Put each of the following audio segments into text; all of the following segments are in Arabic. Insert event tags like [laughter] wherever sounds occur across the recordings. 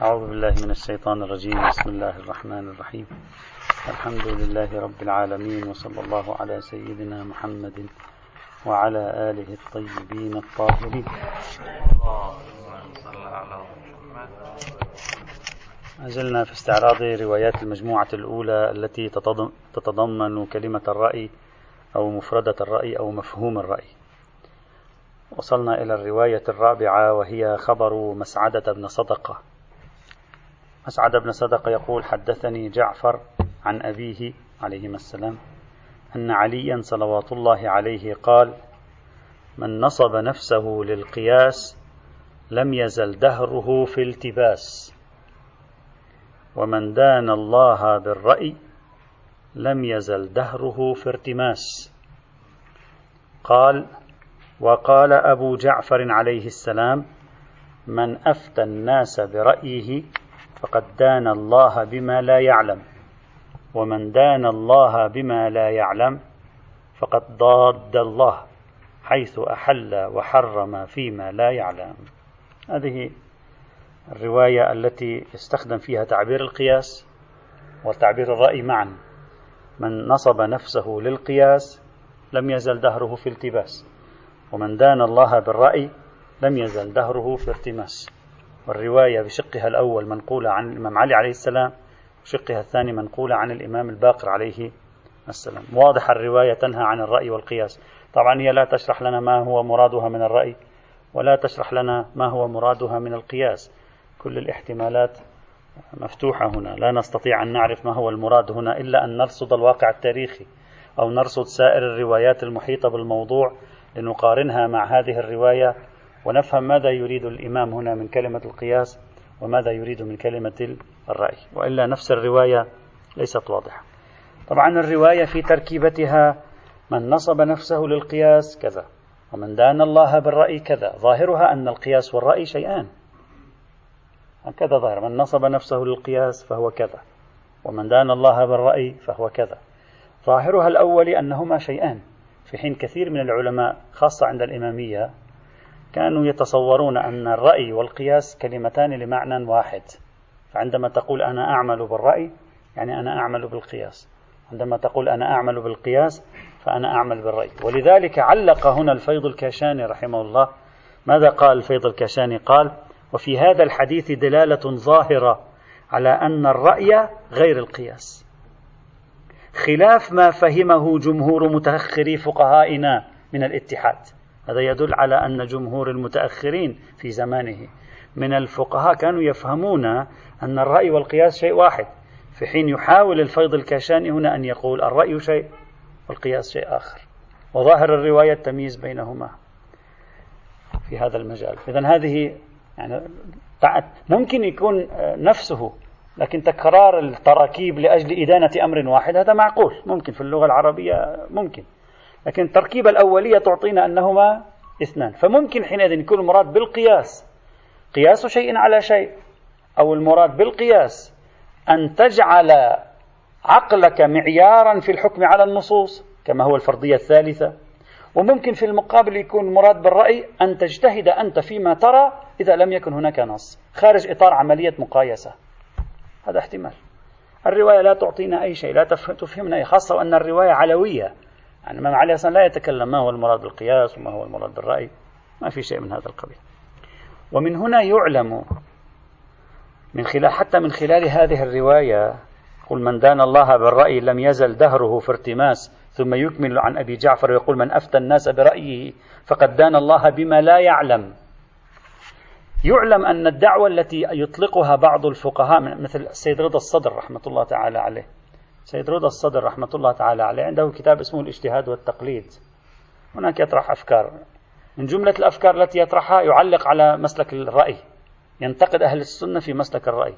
أعوذ بالله من الشيطان الرجيم. بسم الله الرحمن الرحيم. الحمد لله رب العالمين وصلى الله على سيدنا محمد وعلى آله الطيبين الطاهرين. أزلنا في استعراض روايات المجموعة الأولى التي تتضمن كلمة الرأي أو مفردة الرأي أو مفهوم الرأي. وصلنا إلى الرواية الرابعة وهي خبر مسعدة بن صدقة. مسعد بن صدقة يقول حدثني جعفر عن أبيه عليهما السلام أن عليا صلوات الله عليه قال من نصب نفسه للقياس لم يزل دهره في التباس ومن دان الله بالرأي لم يزل دهره في ارتماس. قال وقال أبو جعفر عليه السلام من أفتى الناس برأيه فقد دان الله بما لا يعلم ومن دان الله بما لا يعلم فقد ضاد الله حيث أحل وحرم فيما لا يعلم. هذه الرواية التي استخدم فيها تعبير القياس وتعبير الرأي معا. من نصب نفسه للقياس لم يزل دهره في التباس ومن دان الله بالرأي لم يزل دهره في ارتماس والرواية بشقها الأول منقولة عن الإمام علي عليه السلام وشقها الثاني منقولة عن الإمام الباقر عليه السلام. واضح الرواية تنهى عن الرأي والقياس. طبعا هي لا تشرح لنا ما هو مرادها من الرأي ولا تشرح لنا ما هو مرادها من القياس. كل الاحتمالات مفتوحة هنا. لا نستطيع أن نعرف ما هو المراد هنا إلا أن نرصد الواقع التاريخي أو نرصد سائر الروايات المحيطة بالموضوع لنقارنها مع هذه الرواية ونفهم ماذا يريد الإمام هنا من كلمة القياس وماذا يريد من كلمة الرأي. وإلا نفس الرواية ليست واضحة. طبعا الرواية في تركيبتها من نصب نفسه للقياس كذا ومن دان الله بالرأي كذا. ظاهرها أن القياس والرأي شيئان. هكذا ظاهر. من نصب نفسه للقياس فهو كذا ومن دان الله بالرأي فهو كذا. ظاهرها الأول أنهما شيئان. في حين كثير من العلماء خاصة عند الإمامية كانوا يتصورون أن الرأي والقياس كلمتان لمعنى واحد. فعندما تقول أنا أعمل بالرأي يعني أنا أعمل بالقياس. عندما تقول أنا أعمل بالقياس فأنا أعمل بالرأي. ولذلك علق هنا الفيض الكاشاني رحمه الله. ماذا قال الفيض الكاشاني؟ قال وفي هذا الحديث دلالة ظاهرة على أن الرأي غير القياس. خلاف ما فهمه جمهور متأخري فقهائنا من الاتحاد. هذا يدل على أن جمهور المتأخرين في زمانه. من الفقهاء كانوا يفهمون أن الرأي والقياس شيء واحد. في حين يحاول الفيض الكاشاني هنا أن يقول الرأي شيء والقياس شيء آخر. وظاهر الرواية التمييز بينهما في هذا المجال. إذا هذه يعني ممكن يكون نفسه لكن تكرار التراكيب لأجل إدانة أمر واحد هذا معقول. ممكن في اللغة العربية ممكن. لكن التركيبة الأولية تعطينا أنهما اثنان. فممكن حينئذ يكون المراد بالقياس. قياس شيء على شيء. أو المراد بالقياس. أن تجعل عقلك معيارا في الحكم على النصوص كما هو الفرضية الثالثة. وممكن في المقابل يكون المراد بالرأي أن تجتهد أنت فيما ترى إذا لم يكن هناك نص. خارج إطار عملية مقايسة. هذا احتمال. الرواية لا تعطينا أي شيء لا تفهمنا أي خاصة وأن الرواية علوية. يعني الإمام علي أصلا لا يتكلم ما هو المراد بالقياس وما هو المراد بالرأي. ما في شيء من هذا القبيل. ومن هنا يعلم من خلال حتى من خلال هذه الرواية قل من دان الله بالرأي لم يزل دهره في ارتماس ثم يكمل عن أبي جعفر ويقول من أفتى الناس برأيه فقد دان الله بما لا يعلم. يعلم أن الدعوة التي يطلقها بعض الفقهاء مثل السيد رضا الصدر رحمة الله تعالى عليه سيد رضا الصدر رحمة الله تعالى عليه عنده كتاب اسمه الاجتهاد والتقليد. هناك يطرح أفكار. من جملة الأفكار التي يطرحها يعلق على مسلك الرأي. ينتقد أهل السنة في مسلك الرأي.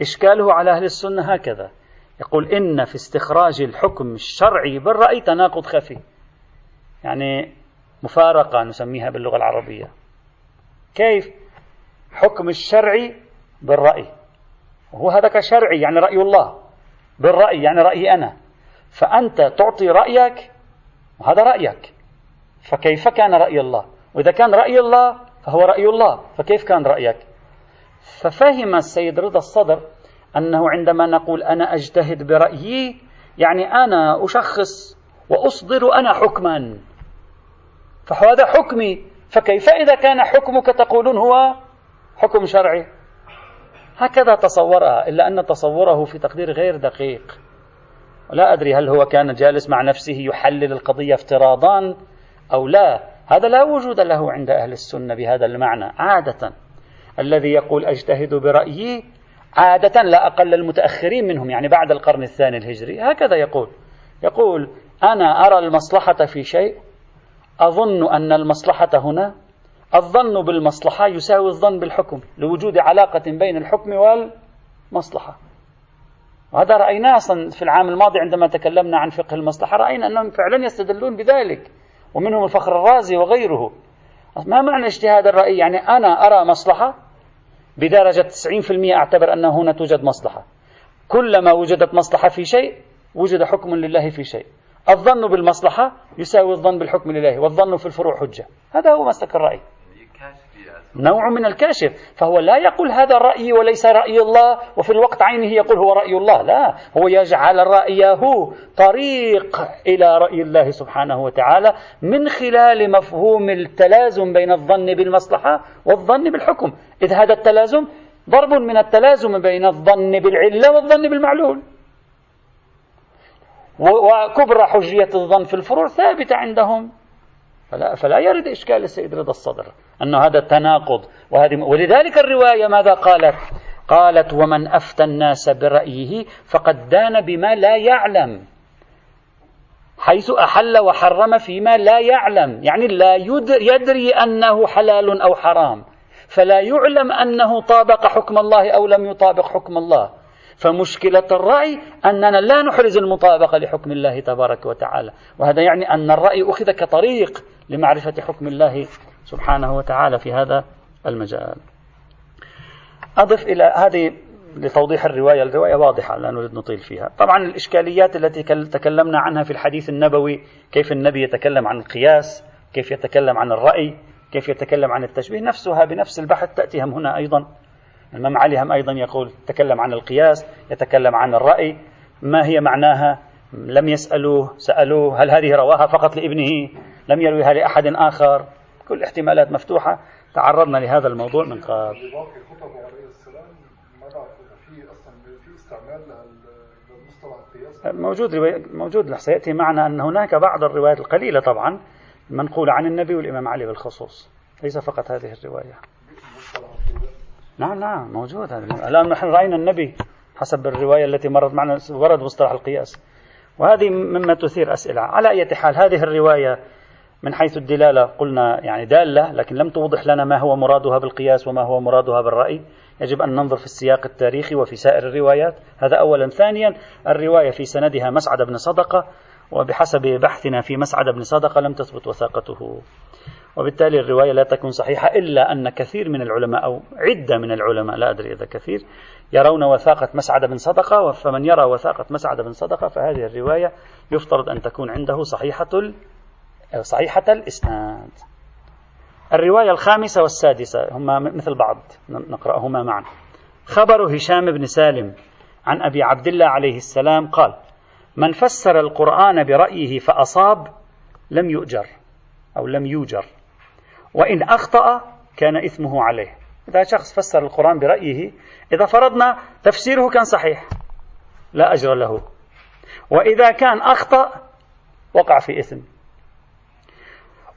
إشكاله على أهل السنة هكذا. يقول إن في استخراج الحكم الشرعي بالرأي تناقض خفي. يعني مفارقة نسميها باللغة العربية. كيف؟ حكم الشرعي بالرأي. وهو هذا شرعي يعني رأي الله. بالرأي يعني رأيي أنا. فأنت تعطي رأيك وهذا رأيك. فكيف كان رأي الله؟ وإذا كان رأي الله فهو رأي الله. فكيف كان رأيك؟ ففهم السيد رضا الصدر أنه عندما نقول أنا أجتهد برأيي يعني أنا أشخص وأصدر أنا حكما. فهذا حكمي. فكيف إذا كان حكمك تقولون هو حكم شرعي؟ هكذا تصورها إلا أن تصوره في تقدير غير دقيق. لا أدري هل هو كان جالس مع نفسه يحلل القضية افتراضا أو لا. هذا لا وجود له عند أهل السنة بهذا المعنى. عادة الذي يقول أجتهد برأيي عادة لا أقل المتأخرين منهم يعني بعد القرن الثاني الهجري. هكذا يقول. يقول أنا أرى المصلحة في شيء أظن أن المصلحة هنا الظن بالمصلحة يساوي الظن بالحكم لوجود علاقة بين الحكم والمصلحة. وهذا رأيناه أصلا في العام الماضي عندما تكلمنا عن فقه المصلحة رأينا أنهم فعلا يستدلون بذلك ومنهم الفخر الرازي وغيره. ما معنى اجتهاد الرأي؟ يعني أنا أرى مصلحة بدرجة 90% أعتبر أن هنا توجد مصلحة. كلما وجدت مصلحة في شيء وجد حكم لله في شيء. الظن بالمصلحة يساوي الظن بالحكم لله والظن في الفروع حجة. هذا هو مسلك الرأي. نوع من الكاشف. فهو لا يقول هذا رأيي وليس رأي الله وفي الوقت عينه يقول هو رأي الله. لا هو يجعل رأيه طريق إلى رأي الله سبحانه وتعالى من خلال مفهوم التلازم بين الظن بالمصلحة والظن بالحكم. إذ هذا التلازم ضرب من التلازم بين الظن بالعلة والظن بالمعلول. وكبرى حجية الظن في الفروع ثابتة عندهم. فلا, فلا يرد إشكال السيد رضا الصدر أن هذا تناقض. وهذه ولذلك الرواية ماذا قالت؟ قالت ومن أفتى الناس برأيه فقد دان بما لا يعلم. حيث أحل وحرم فيما لا يعلم. يعني لا يدري أنه حلال أو حرام. فلا يعلم أنه طابق حكم الله أو لم يطابق حكم الله. فمشكلة الرأي أننا لا نحرز المطابقة لحكم الله تبارك وتعالى. وهذا يعني أن الرأي أخذ كطريق لمعرفة حكم الله سبحانه وتعالى في هذا المجال. أضف إلى هذه لتوضيح الرواية. الرواية واضحة لا نريد نطيل فيها. طبعا الإشكاليات التي تكلمنا عنها في الحديث النبوي كيف النبي يتكلم عن القياس كيف يتكلم عن الرأي كيف يتكلم عن التشبيه نفسها بنفس البحث تأتي هم هنا أيضا. الإمام علي هم أيضا يقول يتكلم عن القياس يتكلم عن الرأي ما هي معناها؟ لم يسألوه سألوه هل هذه رواها فقط لابنه؟ لم يرويها لأحد آخر؟ كل احتمالات مفتوحة. تعرضنا لهذا الموضوع من قبل موجود موجود. سيأتي معنا أن هناك بعض الروايات القليلة طبعا منقولة عن النبي والإمام علي بالخصوص. ليس فقط هذه الرواية. نعم نعم موجود هذا الآن نحن رأينا النبي حسب الرواية التي مرت معنا ورد مصطلح القياس. وهذه مما تثير أسئلة. على أي حال هذه الرواية من حيث الدلالة قلنا يعني دالة لكن لم توضح لنا ما هو مرادها بالقياس وما هو مرادها بالرأي. يجب أن ننظر في السياق التاريخي وفي سائر الروايات. هذا أولا. ثانيا الرواية في سندها مسعد بن صدقة وبحسب بحثنا في مسعد بن صدقة لم تثبت وثاقته. وبالتالي الرواية لا تكون صحيحة إلا أن كثير من العلماء أو عدة من العلماء لا أدري إذا كثير يرون وثاقة مسعد بن صدقة فمن يرى وثاقة مسعد بن صدقة فهذه الرواية يفترض أن تكون عنده صحيحة صحيحة الإسناد. الرواية الخامسة والسادسة هما مثل بعض نقرأهما معا. خبر هشام بن سالم عن أبي عبد الله عليه السلام قال من فسر القرآن برأيه فأصاب لم يؤجر أو لم يوجر. وإن أخطأ كان إثمه عليه. إذا شخص فسر القرآن برأيه إذا فرضنا تفسيره كان صحيح لا أجر له. وإذا كان أخطأ وقع في إثم.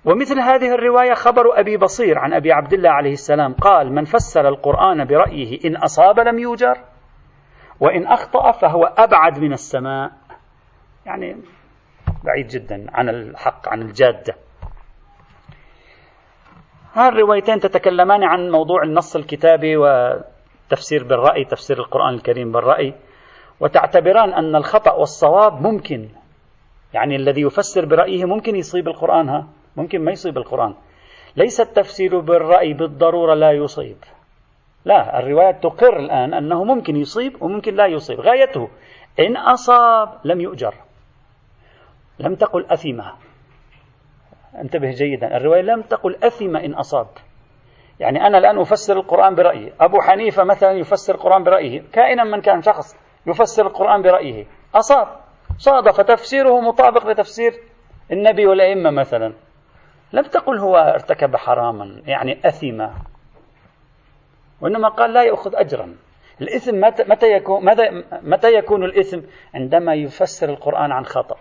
ومثل هذه الرواية خبر أبي بصير عن أبي عبد الله عليه السلام. قال من فسر القرآن برأيه إن أصاب لم يوجر وإن أخطأ فهو أبعد من السماء. يعني بعيد جدا عن الحق عن الجادة. الروايتين تتكلمان عن موضوع النص الكتابي وتفسير بالرأي تفسير القرآن الكريم بالرأي. وتعتبران أن الخطأ والصواب ممكن يعني الذي يفسر برأيه ممكن يصيب القرآن ها؟ ممكن ما يصيب القرآن. ليس التفسير بالرأي بالضرورة لا يصيب. لا الروايات تقر الآن أنه ممكن يصيب وممكن لا يصيب. غايته إن أصاب لم يؤجر. لم تقل أثمة انتبه جيدا. الرواية لم تقل أثم إن أصاب يعني أنا الآن أفسر القرآن برأيي. أبو حنيفة مثلا يفسر القرآن برأيه. كائنا من كان شخص يفسر القرآن برأيه. أصاب صادف تفسيره مطابق لتفسير النبي والأئمة مثلا. لم تقل هو ارتكب حراما. يعني أثم وإنما قال لا يأخذ أجرا. الإثم متى, يكون, متى يكون الإثم؟ عندما يفسر القرآن عن خطأ.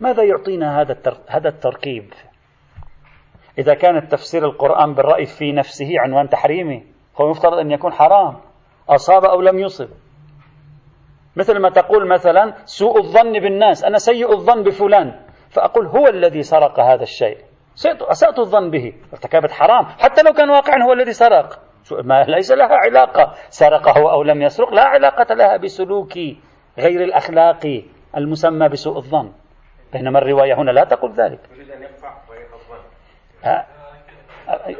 ماذا يعطينا هذا هذا التركيب؟ إذا كان تفسير القرآن بالرأي في نفسه عنوان تحريمي هو يفترض أن يكون حرام. أصاب أو لم يصب. مثل ما تقول مثلا سوء الظن بالناس أنا سيء الظن بفلان. فأقول هو الذي سرق هذا الشيء. أسأت الظن به. ارتكبت حرام. حتى لو كان واقعا هو الذي سرق. ما ليس لها علاقة. سرق هو أو لم يسرق لا علاقة لها بسلوك غير الأخلاقي المسمى بسوء الظن. بينما الرواية هنا لا تقول ذلك.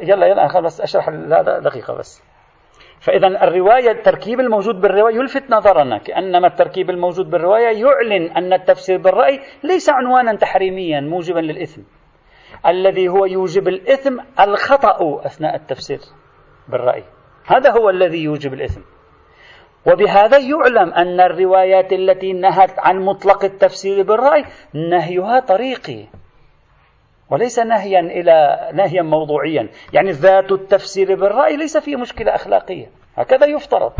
يلا يلا بس أشرح هذا دقيقة بس. فإذا الرواية التركيب الموجود بالرواية يلفت نظرنا. كأنما التركيب الموجود بالرواية يعلن أن التفسير بالرأي ليس عنوانا تحريميا موجبا للإثم. الذي هو يوجب الإثم الخطأ أثناء التفسير بالرأي. هذا هو الذي يوجب الإثم. وبهذا يعلم أن الروايات التي نهت عن مطلق التفسير بالرأي نهيها طريقي وليس نهيا إلى نهيا موضوعيا. يعني ذات التفسير بالرأي ليس فيه مشكلة أخلاقية. هكذا يفترض.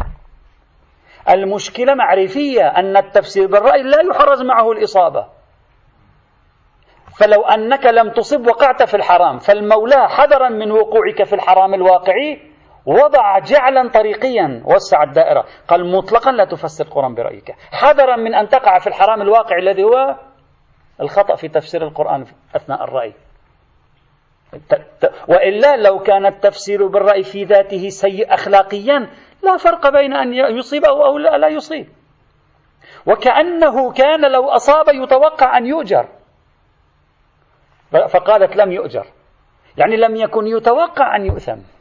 المشكلة معرفية أن التفسير بالرأي لا يحرز معه الإصابة. فلو أنك لم تصب وقعت في الحرام فالمولى حذرا من وقوعك في الحرام الواقعي وضع جعلا طريقيا وسع الدائرة. قال مطلقا لا تفسر القرآن برأيك. حذرا من أن تقع في الحرام الواقعي الذي هو الخطأ في تفسير القرآن أثناء الرأي. وإلا لو كان التفسير بالرأي في ذاته سيء أخلاقيا لا فرق بين أن يصيب أو لا, لا يصيب. وكأنه كان لو أصاب يتوقع أن يؤجر. فقالت لم يؤجر. يعني لم يكن يتوقع أن يؤثم.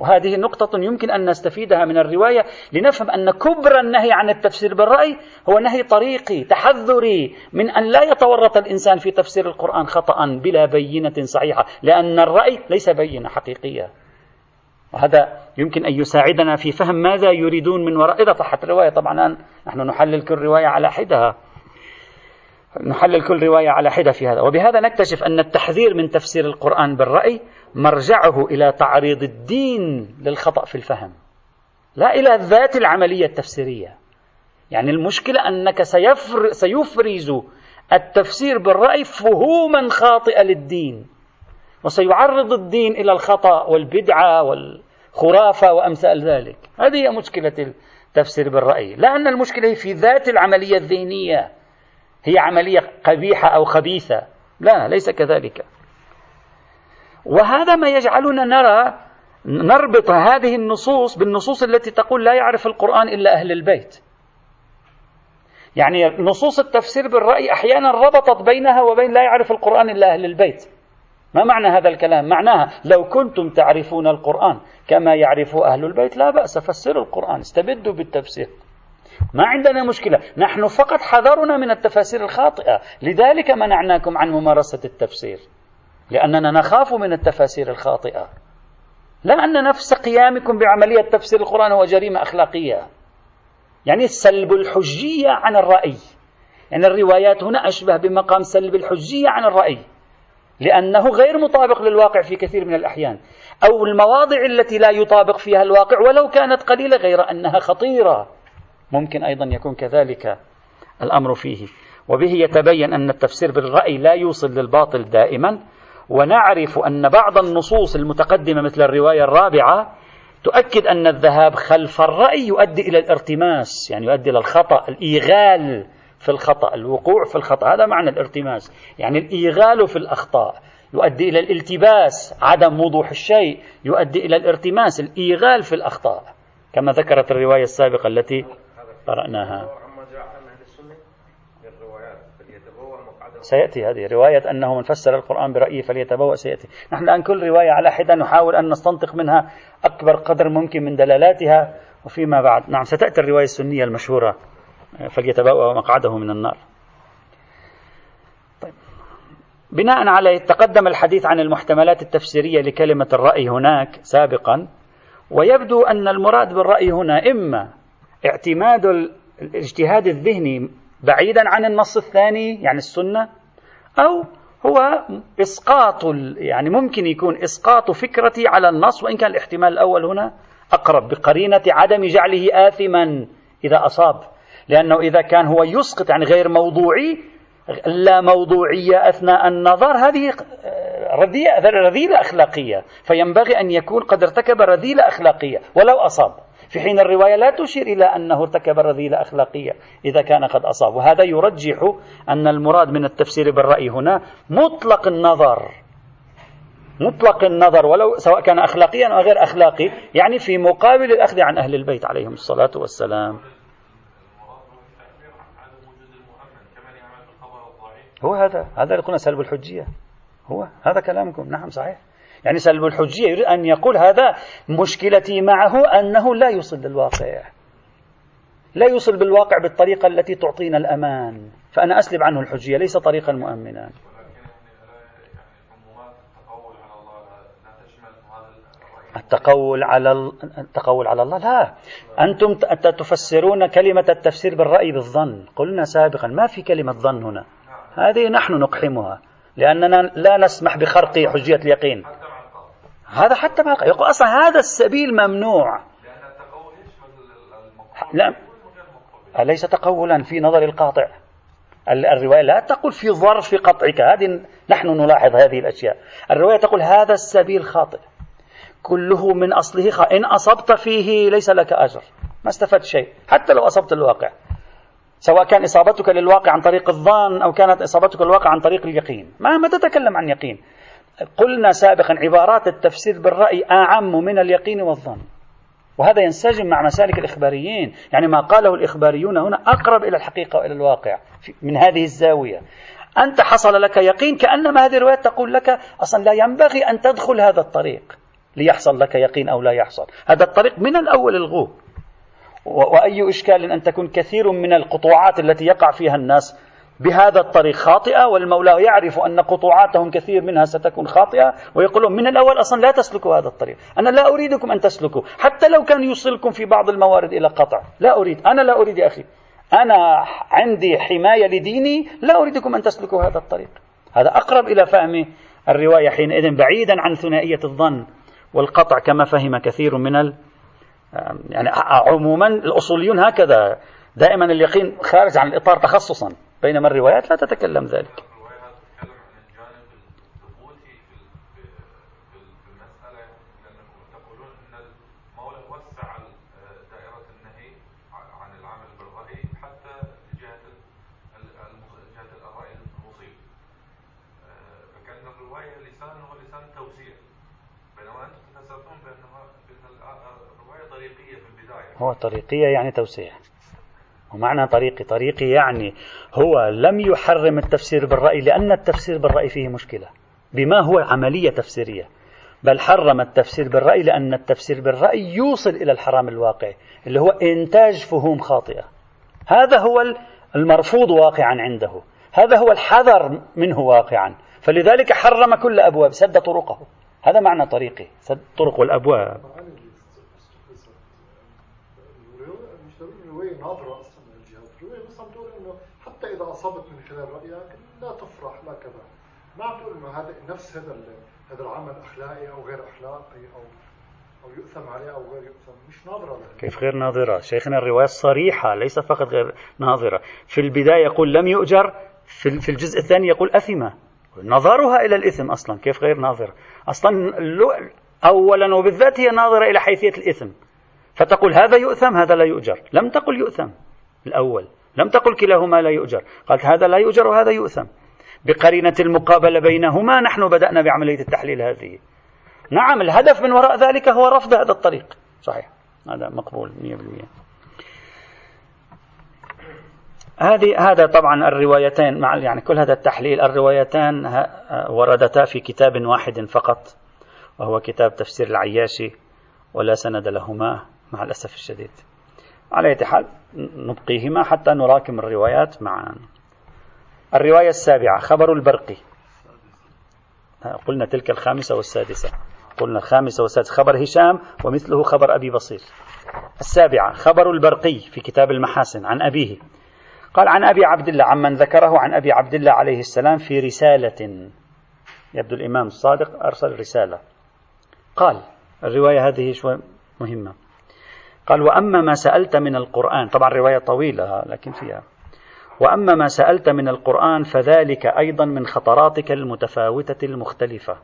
وهذه نقطة يمكن أن نستفيدها من الرواية لنفهم أن كبر النهي عن التفسير بالرأي هو نهي طريقي تحذري من أن لا يتورط الإنسان في تفسير القرآن خطأ بلا بينة صحيحة لأن الرأي ليس بينة حقيقية. وهذا يمكن أن يساعدنا في فهم ماذا يريدون من وراء إذا صحت الرواية طبعا نحن نحلل كل رواية على حدها. نحلل كل رواية على حدة في هذا. وبهذا نكتشف أن التحذير من تفسير القرآن بالرأي مرجعه إلى تعريض الدين للخطأ في الفهم لا إلى ذات العملية التفسيرية. يعني المشكلة أنك سيفر سيفرز التفسير بالرأي فهوما خاطئة للدين وسيعرض الدين إلى الخطأ والبدعة والخرافة وأمثال ذلك. هذه هي مشكلة التفسير بالرأي. لا أن المشكلة في ذات العملية الذهنية. هي عملية قبيحة أو خبيثة. لا ليس كذلك. وهذا ما يجعلنا نرى نربط هذه النصوص بالنصوص التي تقول لا يعرف القرآن إلا أهل البيت. يعني نصوص التفسير بالرأي أحيانا ربطت بينها وبين لا يعرف القرآن إلا أهل البيت. ما معنى هذا الكلام؟ معناها لو كنتم تعرفون القرآن كما يعرف أهل البيت لا بأس فسروا القرآن استبدوا بالتفسير. ما عندنا مشكلة نحن فقط حذرنا من التفاسير الخاطئة لذلك منعناكم عن ممارسة التفسير. لأننا نخاف من التفاسير الخاطئة. لا أن نفس قيامكم بعملية تفسير القرآن هو جريمة أخلاقية. يعني سلب الحجية عن الرأي. يعني الروايات هنا أشبه بمقام سلب الحجية عن الرأي. لأنه غير مطابق للواقع في كثير من الأحيان. أو المواضع التي لا يطابق فيها الواقع ولو كانت قليلة غير أنها خطيرة. ممكن أيضا يكون كذلك الأمر فيه. وبه يتبين أن التفسير بالرأي لا يوصل للباطل دائما. ونعرف أن بعض النصوص المتقدمة مثل الرواية الرابعة تؤكد أن الذهاب خلف الرأي يؤدي إلى الارتماس يعني يؤدي إلى الخطأ الإيغال في الخطأ الوقوع في الخطأ هذا معنى الارتماس يعني الإيغال في الأخطاء يؤدي إلى الالتباس عدم وضوح الشيء يؤدي إلى الارتماس الإيغال في الأخطاء كما ذكرت الرواية السابقة التي قرأناها. سيأتي هذه رواية أنه من فسر القرآن برأيه فليتبوأ سيأتي. نحن الآن كل رواية على حدة نحاول أن نستنطق منها أكبر قدر ممكن من دلالاتها وفيما بعد. نعم ستأتي الرواية السنية المشهورة. فليتبوأ مقعده من النار. طيب. بناء عليه تقدم الحديث عن المحتملات التفسيرية لكلمة الرأي هناك سابقا ويبدو أن المراد بالرأي هنا إما اعتماد الاجتهاد الذهني بعيدا عن النص الثاني يعني السنة أو هو إسقاط يعني ممكن يكون إسقاط فكرتي على النص وإن كان الاحتمال الأول هنا أقرب بقرينة عدم جعله آثما إذا أصاب. لأنه إذا كان هو يسقط يعني غير موضوعي لا موضوعية أثناء النظر هذه رذيلة أخلاقية. فينبغي أن يكون قد ارتكب رذيلة أخلاقية ولو أصاب. في حين الرواية لا تشير إلى أنه ارتكب رذيلة أخلاقية إذا كان قد أصاب. وهذا يرجح أن المراد من التفسير بالرأي هنا مطلق النظر. مطلق النظر ولو سواء كان أخلاقيا أو غير أخلاقي يعني في مقابل الأخذ عن أهل البيت عليهم الصلاة والسلام. هو هذا هذا اللي قلنا سلب الحجية. هو هذا كلامكم. نعم صحيح. يعني سلب الحجية يريد أن يقول هذا مشكلتي معه أنه لا يوصل للواقع لا يوصل بالواقع بالطريقة التي تعطينا الأمان. فأنا أسلب عنه الحجية ليس طريقا مؤمنا. التقول على التقول على الله لا. أنتم تفسرون كلمة التفسير بالرأي بالظن. قلنا سابقا ما في كلمة ظن هنا. هذه نحن نقحمها لأننا لا نسمح بخرق حجية اليقين. هذا حتى ما يقول أصلا هذا السبيل ممنوع. لا. أليس تقولا في نظر القاطع؟ الرواية لا تقول في ظرف قطعك. هذه نحن نلاحظ هذه الأشياء. الرواية تقول هذا السبيل خاطئ. كله من أصله خ... إن أصبت فيه ليس لك أجر. ما استفدت شيء. حتى لو أصبت الواقع. سواء كان إصابتك للواقع عن طريق الظن أو كانت إصابتك للواقع عن طريق اليقين. ما ما تتكلم عن يقين. قلنا سابقا عبارات التفسير بالرأي أعم من اليقين والظن. وهذا ينسجم مع مسالك الإخباريين. يعني ما قاله الإخباريون هنا أقرب إلى الحقيقة وإلى الواقع من هذه الزاوية. أنت حصل لك يقين كأنما هذه الروايات تقول لك أصلا لا ينبغي أن تدخل هذا الطريق ليحصل لك يقين أو لا يحصل. هذا الطريق من الأول الغوه وأي إشكال أن تكون كثير من القطوعات التي يقع فيها الناس بهذا الطريق خاطئة والمولى يعرف أن قطوعاتهم كثير منها ستكون خاطئة ويقولون من الأول أصلا لا تسلكوا هذا الطريق. أنا لا أريدكم أن تسلكوا. حتى لو كان يوصلكم في بعض الموارد إلى قطع. لا أريد. أنا لا أريد يا أخي. أنا عندي حماية لديني لا أريدكم أن تسلكوا هذا الطريق. هذا أقرب إلى فهم الرواية حينئذ بعيدا عن ثنائية الظن والقطع كما فهم كثير من ال يعني عموما الأصوليون هكذا. دائما اليقين خارج عن الإطار تخصصا. بينما الروايات لا تتكلم ذلك. هو طريقية يعني توسيع. ومعنى طريقي. طريقي يعني هو لم يحرم التفسير بالرأي لأن التفسير بالرأي فيه مشكلة. بما هو عملية تفسيرية. بل حرم التفسير بالرأي لأن التفسير بالرأي يوصل إلى الحرام الواقعي اللي هو إنتاج فهوم خاطئة. هذا هو المرفوض واقعا عنده. هذا هو الحذر منه واقعا. فلذلك حرم كل أبواب سد طرقه. هذا معنى طريقي. سد طرق والأبواب إذا أصبت من خلال رأيك لا تفرح لا كذا. ما عم تقول إنه هذا نفس هذا هذا العمل أخلاقي أو غير أخلاقي أو أو يؤثم عليه أو غير يؤثم. مش ناظرة له. كيف غير ناظرة؟ شيخنا الرواية صريحة ليس فقط غير ناظرة. في البداية يقول لم يؤجر في الجزء الثاني يقول أثمة نظرها إلى الإثم أصلا كيف غير ناظرة؟ أصلا أولا وبالذات هي ناظرة إلى حيثية الإثم. فتقول هذا يؤثم هذا لا يؤجر. لم تقل يؤثم الأول. لم تقل كلاهما لا يؤجر. قالت هذا لا يؤجر وهذا يؤثم. بقرينة المقابلة بينهما نحن بدأنا بعملية التحليل هذه. نعم الهدف من وراء ذلك هو رفض هذا الطريق. صحيح. هذا مقبول 100% هذه هذا طبعا الروايتين مع يعني كل هذا التحليل الروايتان وردتا في كتاب واحد فقط وهو كتاب تفسير العياشي ولا سند لهما مع الأسف الشديد. على أي حال نبقيهما حتى نراكم الروايات معا. الرواية السابعة خبر البرقي قلنا تلك الخامسة والسادسة. قلنا الخامسة والسادسة خبر هشام ومثله خبر أبي بصير. السابعة خبر البرقي في كتاب المحاسن عن أبيه. قال عن أبي عبد الله عمن ذكره عن أبي عبد الله عليه السلام في رسالة. يبدو الإمام الصادق أرسل رسالة. قال الرواية هذه شوي مهمة. قال وأما ما سألت من القرآن طبعا رواية طويلة لكن فيها. وأما ما سألت من القرآن فذلك أيضا من خطراتك المتفاوتة المختلفة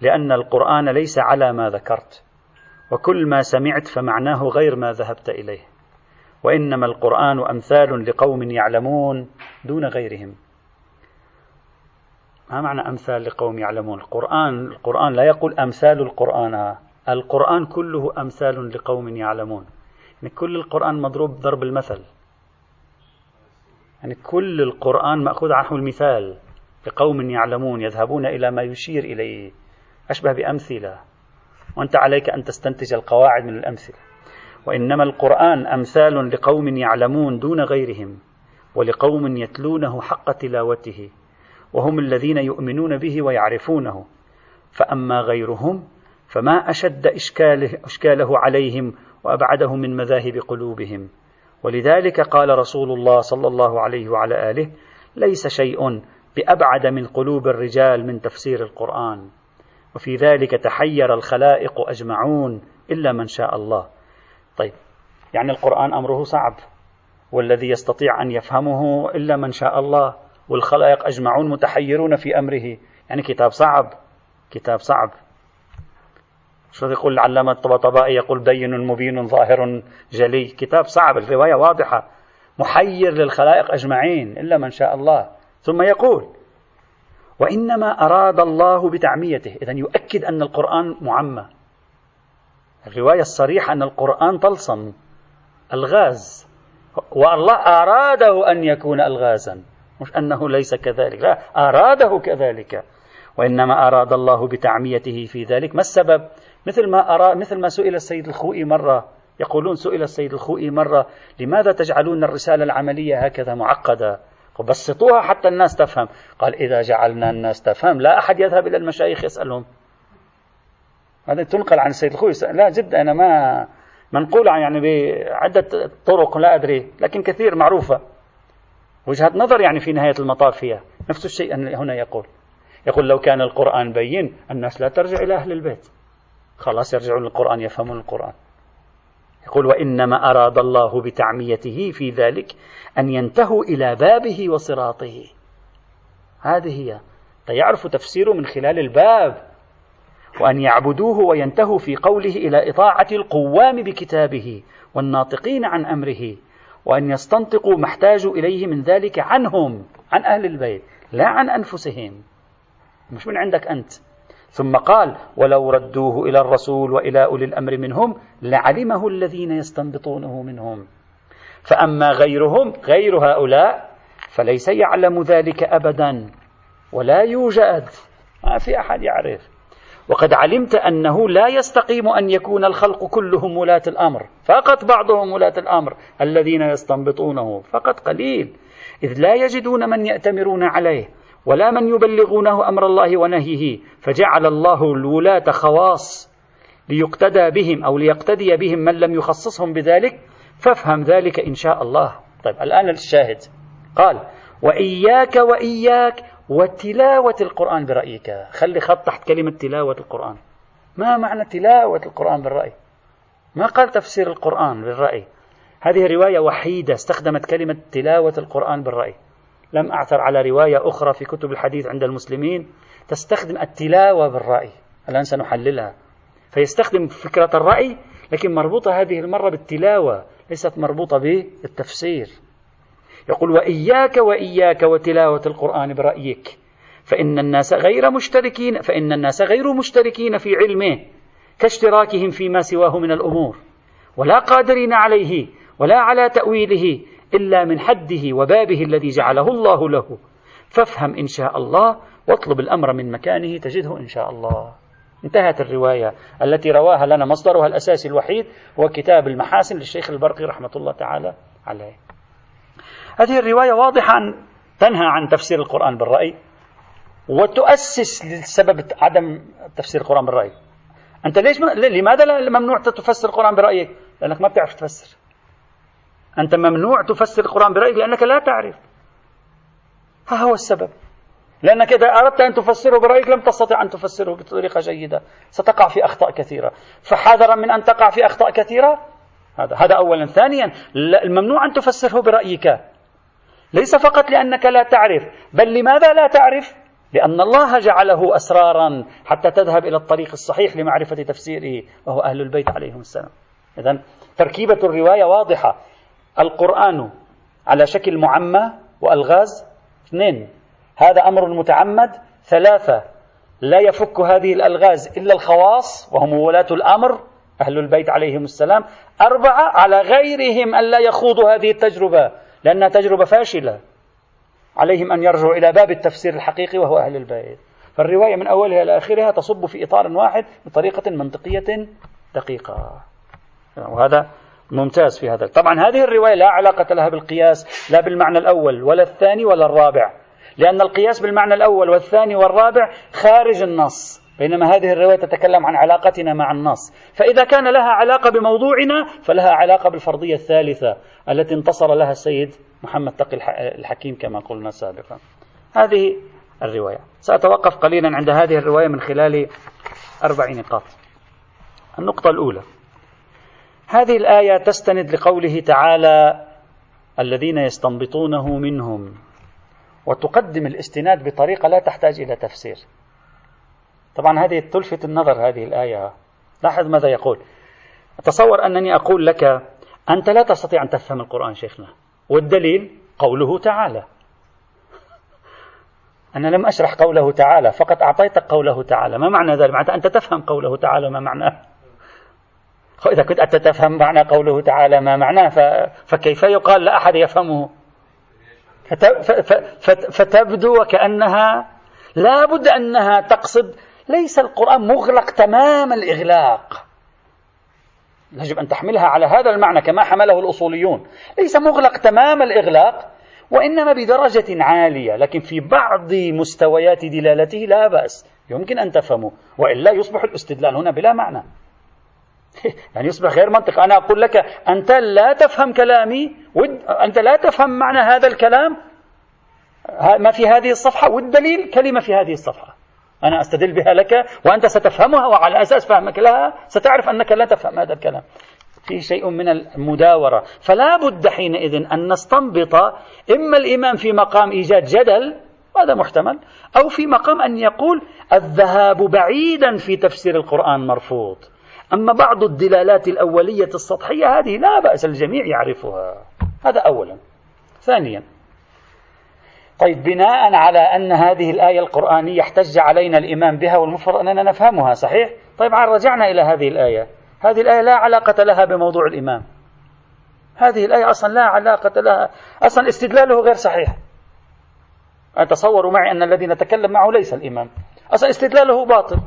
لأن القرآن ليس على ما ذكرت وكل ما سمعت فمعناه غير ما ذهبت إليه. وإنما القرآن أمثال لقوم يعلمون دون غيرهم. ما معنى أمثال لقوم يعلمون؟ القرآن القرآن لا يقول أمثال القرآن. القرآن كله أمثال لقوم يعلمون. يعني كل القرآن مضروب ضرب المثل. يعني كل القرآن مأخوذ عنه المثال لقوم يعلمون يذهبون إلى ما يشير إليه. أشبه بأمثلة. وأنت عليك أن تستنتج القواعد من الأمثلة. وإنما القرآن أمثال لقوم يعلمون دون غيرهم ولقوم يتلونه حق تلاوته وهم الذين يؤمنون به ويعرفونه. فأما غيرهم فما أشد إشكاله, إشكاله عليهم وأبعده من مذاهب قلوبهم. ولذلك قال رسول الله صلى الله عليه وعلى آله ليس شيء بأبعد من قلوب الرجال من تفسير القرآن. وفي ذلك تحير الخلائق أجمعون إلا من شاء الله. طيب يعني القرآن أمره صعب والذي يستطيع أن يفهمه إلا من شاء الله والخلائق أجمعون متحيرون في أمره. يعني كتاب صعب كتاب صعب. شو يقول العلامة الطبطبائي يقول بين مبين ظاهر جلي. كتاب صعب الرواية واضحة محير للخلائق أجمعين إلا من شاء الله. ثم يقول وإنما أراد الله بتعميته. إذا يؤكد أن القرآن معمى. الرواية الصريحة أن القرآن طلسم الغاز. والله أراده أن يكون الغازا. مش أنه ليس كذلك لا أراده كذلك. وإنما أراد الله بتعميته في ذلك. ما السبب؟ مثل ما أرى مثل ما سئل السيد الخوئي مرة يقولون سئل السيد الخوئي مرة لماذا تجعلون الرسالة العملية هكذا معقدة؟ بسطوها حتى الناس تفهم. قال إذا جعلنا الناس تفهم لا أحد يذهب إلى المشايخ يسألهم. هذا تنقل عن السيد الخوئي. لا جدا أنا ما منقول يعني بعدة طرق لا أدري لكن كثير معروفة. وجهة نظر يعني في نهاية المطاف فيها. نفس الشيء هنا يقول. يقول لو كان القرآن بين الناس لا ترجع إلى أهل البيت. خلاص يرجعون للقرآن يفهمون القرآن. يقول وإنما أراد الله بتعميته في ذلك أن ينتهوا إلى بابه وصراطه. هذه هي. فيعرف تفسيره من خلال الباب. وأن يعبدوه وينتهوا في قوله إلى إطاعة القوام بكتابه والناطقين عن أمره وأن يستنطقوا ما احتاجوا إليه من ذلك عنهم عن أهل البيت لا عن أنفسهم. مش من عندك أنت. ثم قال ولو ردوه إلى الرسول وإلى أولي الأمر منهم لعلمه الذين يستنبطونه منهم. فأما غيرهم غير هؤلاء فليس يعلم ذلك أبدا ولا يوجد. ما في أحد يعرف. وقد علمت أنه لا يستقيم أن يكون الخلق كلهم ولاة الأمر. فقط بعضهم ولاة الأمر الذين يستنبطونه. فقط قليل. إذ لا يجدون من يأتمرون عليه. ولا من يبلغونه أمر الله ونهيه فجعل الله الولاة خواص ليقتدى بهم أو ليقتدي بهم من لم يخصصهم بذلك فافهم ذلك إن شاء الله. طيب الآن الشاهد. قال وإياك وإياك وتلاوة القرآن برأيك. خلي خط تحت كلمة تلاوة القرآن. ما معنى تلاوة القرآن بالرأي؟ ما قال تفسير القرآن بالرأي؟ هذه رواية وحيدة استخدمت كلمة تلاوة القرآن بالرأي. لم أعثر على رواية أخرى في كتب الحديث عند المسلمين تستخدم التلاوة بالرأي. الآن سنحللها. فيستخدم فكرة الرأي لكن مربوطة هذه المرة بالتلاوة ليست مربوطة بالتفسير. يقول وإياك وإياك وتلاوة القرآن برأيك فإن الناس غير مشتركين فإن الناس غير مشتركين في علمه كاشتراكهم فيما سواه من الأمور ولا قادرين عليه ولا على تأويله إلا من حده وبابه الذي جعله الله له. فافهم إن شاء الله واطلب الأمر من مكانه تجده إن شاء الله. انتهت الرواية التي رواها لنا مصدرها الأساسي الوحيد هو كتاب المحاسن للشيخ البرقي رحمة الله تعالى عليه. هذه الرواية واضحة تنهى عن تفسير القرآن بالرأي وتؤسس لسبب عدم تفسير القرآن بالرأي. أنت ليش لماذا ممنوع تفسر القرآن برأيك؟ لأنك ما بتعرف تفسر. أنت ممنوع تفسر القرآن برأيك لأنك لا تعرف. ها هو السبب. لأنك إذا أردت أن تفسره برأيك لم تستطع أن تفسره بطريقة جيدة. ستقع في أخطاء كثيرة. فحذرا من أن تقع في أخطاء كثيرة؟ هذا هذا أولا. ثانيا الممنوع أن تفسره برأيك. ليس فقط لأنك لا تعرف بل لماذا لا تعرف؟ لأن الله جعله أسرارا حتى تذهب إلى الطريق الصحيح لمعرفة تفسيره وهو أهل البيت عليهم السلام. إذا تركيبة الرواية واضحة. القرآن على شكل معمى وألغاز. اثنين هذا أمر متعمد. ثلاثة لا يفك هذه الألغاز إلا الخواص وهم ولاة الأمر أهل البيت عليهم السلام. أربعة على غيرهم أن لا يخوضوا هذه التجربة لأنها تجربة فاشلة. عليهم أن يرجعوا إلى باب التفسير الحقيقي وهو أهل البيت. فالرواية من أولها إلى آخرها تصب في إطار واحد بطريقة منطقية دقيقة. وهذا ممتاز في هذا. طبعا هذه الرواية لا علاقة لها بالقياس لا بالمعنى الأول ولا الثاني ولا الرابع. لأن القياس بالمعنى الأول والثاني والرابع خارج النص بينما هذه الرواية تتكلم عن علاقتنا مع النص. فإذا كان لها علاقة بموضوعنا فلها علاقة بالفرضية الثالثة التي انتصر لها السيد محمد تقي الحكيم كما قلنا سابقا. هذه الرواية. سأتوقف قليلا عند هذه الرواية من خلال أربع نقاط. النقطة الأولى. هذه الآية تستند لقوله تعالى الذين يستنبطونه منهم. وتقدم الاستناد بطريقة لا تحتاج إلى تفسير. طبعا هذه تلفت النظر هذه الآية. لاحظ ماذا يقول. تصور أنني أقول لك أنت لا تستطيع أن تفهم القرآن شيخنا. والدليل قوله تعالى. أنا لم أشرح قوله تعالى فقط أعطيتك قوله تعالى. ما معنى ذلك؟ معناته أنت تفهم قوله تعالى ما معناه؟ إذا كنت أنت تفهم معنى قوله تعالى ما معناه فكيف يقال لا أحد يفهمه؟ فتبدو وكأنها لا بد أنها تقصد ليس القرآن مغلق تمام الإغلاق. يجب أن تحملها على هذا المعنى كما حمله الأصوليون. ليس مغلق تمام الإغلاق وإنما بدرجة عالية لكن في بعض مستويات دلالته لا بأس. يمكن أن تفهموا وإلا يصبح الاستدلال هنا بلا معنى. [laughs] يعني يصبح غير منطق. أنا أقول لك أنت لا تفهم كلامي أنت لا تفهم معنى هذا الكلام. ما في هذه الصفحة. والدليل كلمة في هذه الصفحة. أنا أستدل بها لك وأنت ستفهمها وعلى أساس فهمك لها ستعرف أنك لا تفهم هذا الكلام. في شيء من المداورة. فلا بد حينئذ أن نستنبط إما الإمام في مقام إيجاد جدل هذا محتمل أو في مقام أن يقول الذهاب بعيدا في تفسير القرآن مرفوض. أما بعض الدلالات الأولية السطحية هذه لا بأس الجميع يعرفها. هذا أولا. ثانيا طيب بناء على أن هذه الآية القرآنية احتج علينا الإمام بها والمفروض أننا نفهمها صحيح؟ طيب رجعنا إلى هذه الآية. هذه الآية لا علاقة لها بموضوع الإمام هذه الآية أصلا لا علاقة لها أصلا استدلاله غير صحيح. تصوروا معي أن الذي نتكلم معه ليس الإمام أصلا استدلاله باطل.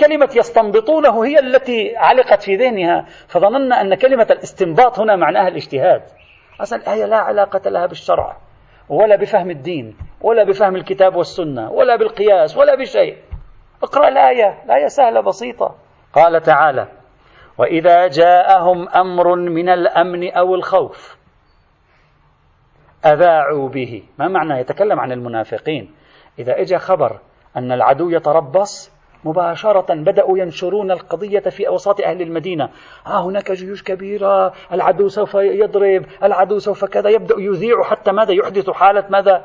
كلمة يستنبطونه هي التي علقت في ذهنها فظننا أن كلمة الاستنباط هنا معناها الاجتهاد. أصلا الآية لا علاقة لها بالشرع ولا بفهم الدين ولا بفهم الكتاب والسنة ولا بالقياس ولا بشيء. اقرأ الآية الآية سهلة بسيطة. قال تعالى وإذا جاءهم أمر من الأمن أو الخوف أذاعوا به. ما معنى؟ يتكلم عن المنافقين. إذا إجا خبر أن العدو يتربص مباشرة بدأوا ينشرون القضية في أوساط أهل المدينة. آه هناك جيوش كبيرة العدو سوف يضرب العدو سوف كذا يبدأ يذيع حتى ماذا؟ يحدث حالة ماذا؟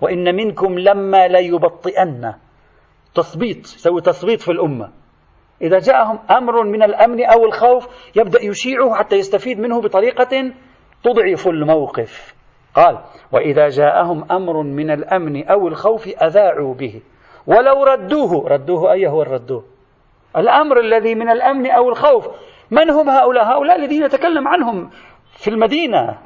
وإن منكم لما ليبطئن. تثبيط يسوي تثبيط في الأمة. إذا جاءهم أمر من الأمن أو الخوف يبدأ يشيعه حتى يستفيد منه بطريقة تضعف الموقف. قال وإذا جاءهم أمر من الأمن أو الخوف أذاعوا به. ولو ردوه. ردوه أي هو الردوه؟ الأمر الذي من الأمن أو الخوف. من هم هؤلاء؟ هؤلاء الذين نتكلم عنهم في المدينة.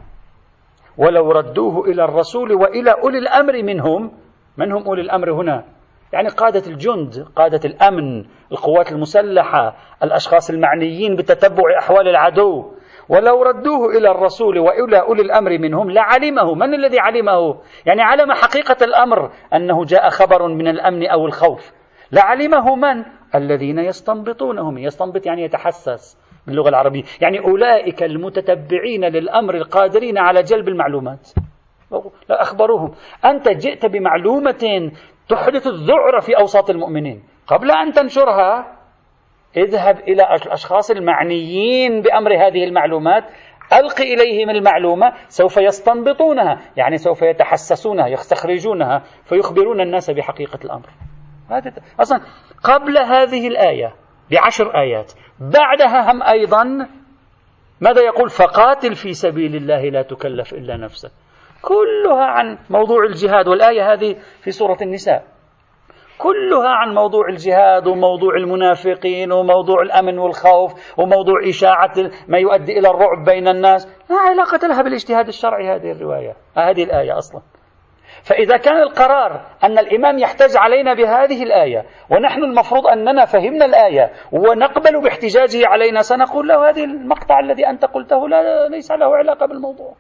ولو ردوه إلى الرسول وإلى أولي الأمر منهم. من هم أولي الأمر هنا؟ يعني قادة الجند قادة الأمن القوات المسلحة الأشخاص المعنيين بتتبع أحوال العدو. ولو ردوه إلى الرسول وإلى أولي الأمر منهم لعلمه. من الذي علمه؟ يعني علم حقيقة الأمر أنه جاء خبر من الأمن أو الخوف. لعلمه من؟ الذين يستنبطونه يستنبط يعني يتحسس باللغة العربية. يعني أولئك المتتبعين للأمر القادرين على جلب المعلومات. أخبروهم. أنت جئت بمعلومة تحدث الذعر في أوساط المؤمنين. قبل أن تنشرها اذهب إلى الأشخاص المعنيين بأمر هذه المعلومات. ألق إليهم المعلومة سوف يستنبطونها يعني سوف يتحسسونها يستخرجونها فيخبرون الناس بحقيقة الأمر. أصلا قبل هذه الآية بعشر آيات بعدها هم أيضا ماذا يقول؟ فقاتل في سبيل الله لا تكلف إلا نفسك كلها عن موضوع الجهاد والآية هذه في سورة النساء. كلها عن موضوع الجهاد وموضوع المنافقين وموضوع الأمن والخوف وموضوع إشاعة ما يؤدي إلى الرعب بين الناس، لا علاقة لها بالاجتهاد الشرعي هذه الرواية، هذه الآية أصلا. فإذا كان القرار أن الإمام يحتج علينا بهذه الآية ونحن المفروض أننا فهمنا الآية ونقبل باحتجاجه علينا سنقول له هذه المقطع الذي أنت قلته لا ليس له علاقة بالموضوع.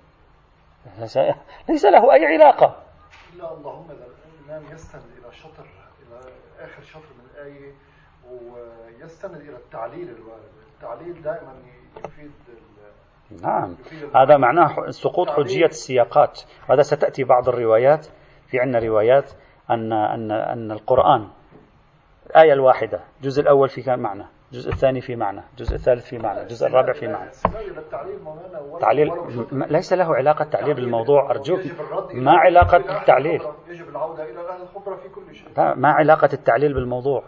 ليس له أي علاقة. إلا اللهم إذا الإمام يستند إلى شطر آخر شطر من الآية ويستند إلى التعليل الوارد. التعليل دائما يفيد نعم. هذا معناه سقوط حجية السياقات. هذا ستأتي بعض الروايات. في عندنا روايات أن أن أن القرآن الآية الواحدة الجزء الأول في معنى. الجزء الثاني في معنى الجزء الثالث في معنى الجزء الرابع في معنى. تعليل ليس له علاقة تعليل بالموضوع أرجوك ما علاقة التعليل. يجب العودة إلى أهل الخبرة في كل شيء ما علاقة التعليل بالموضوع.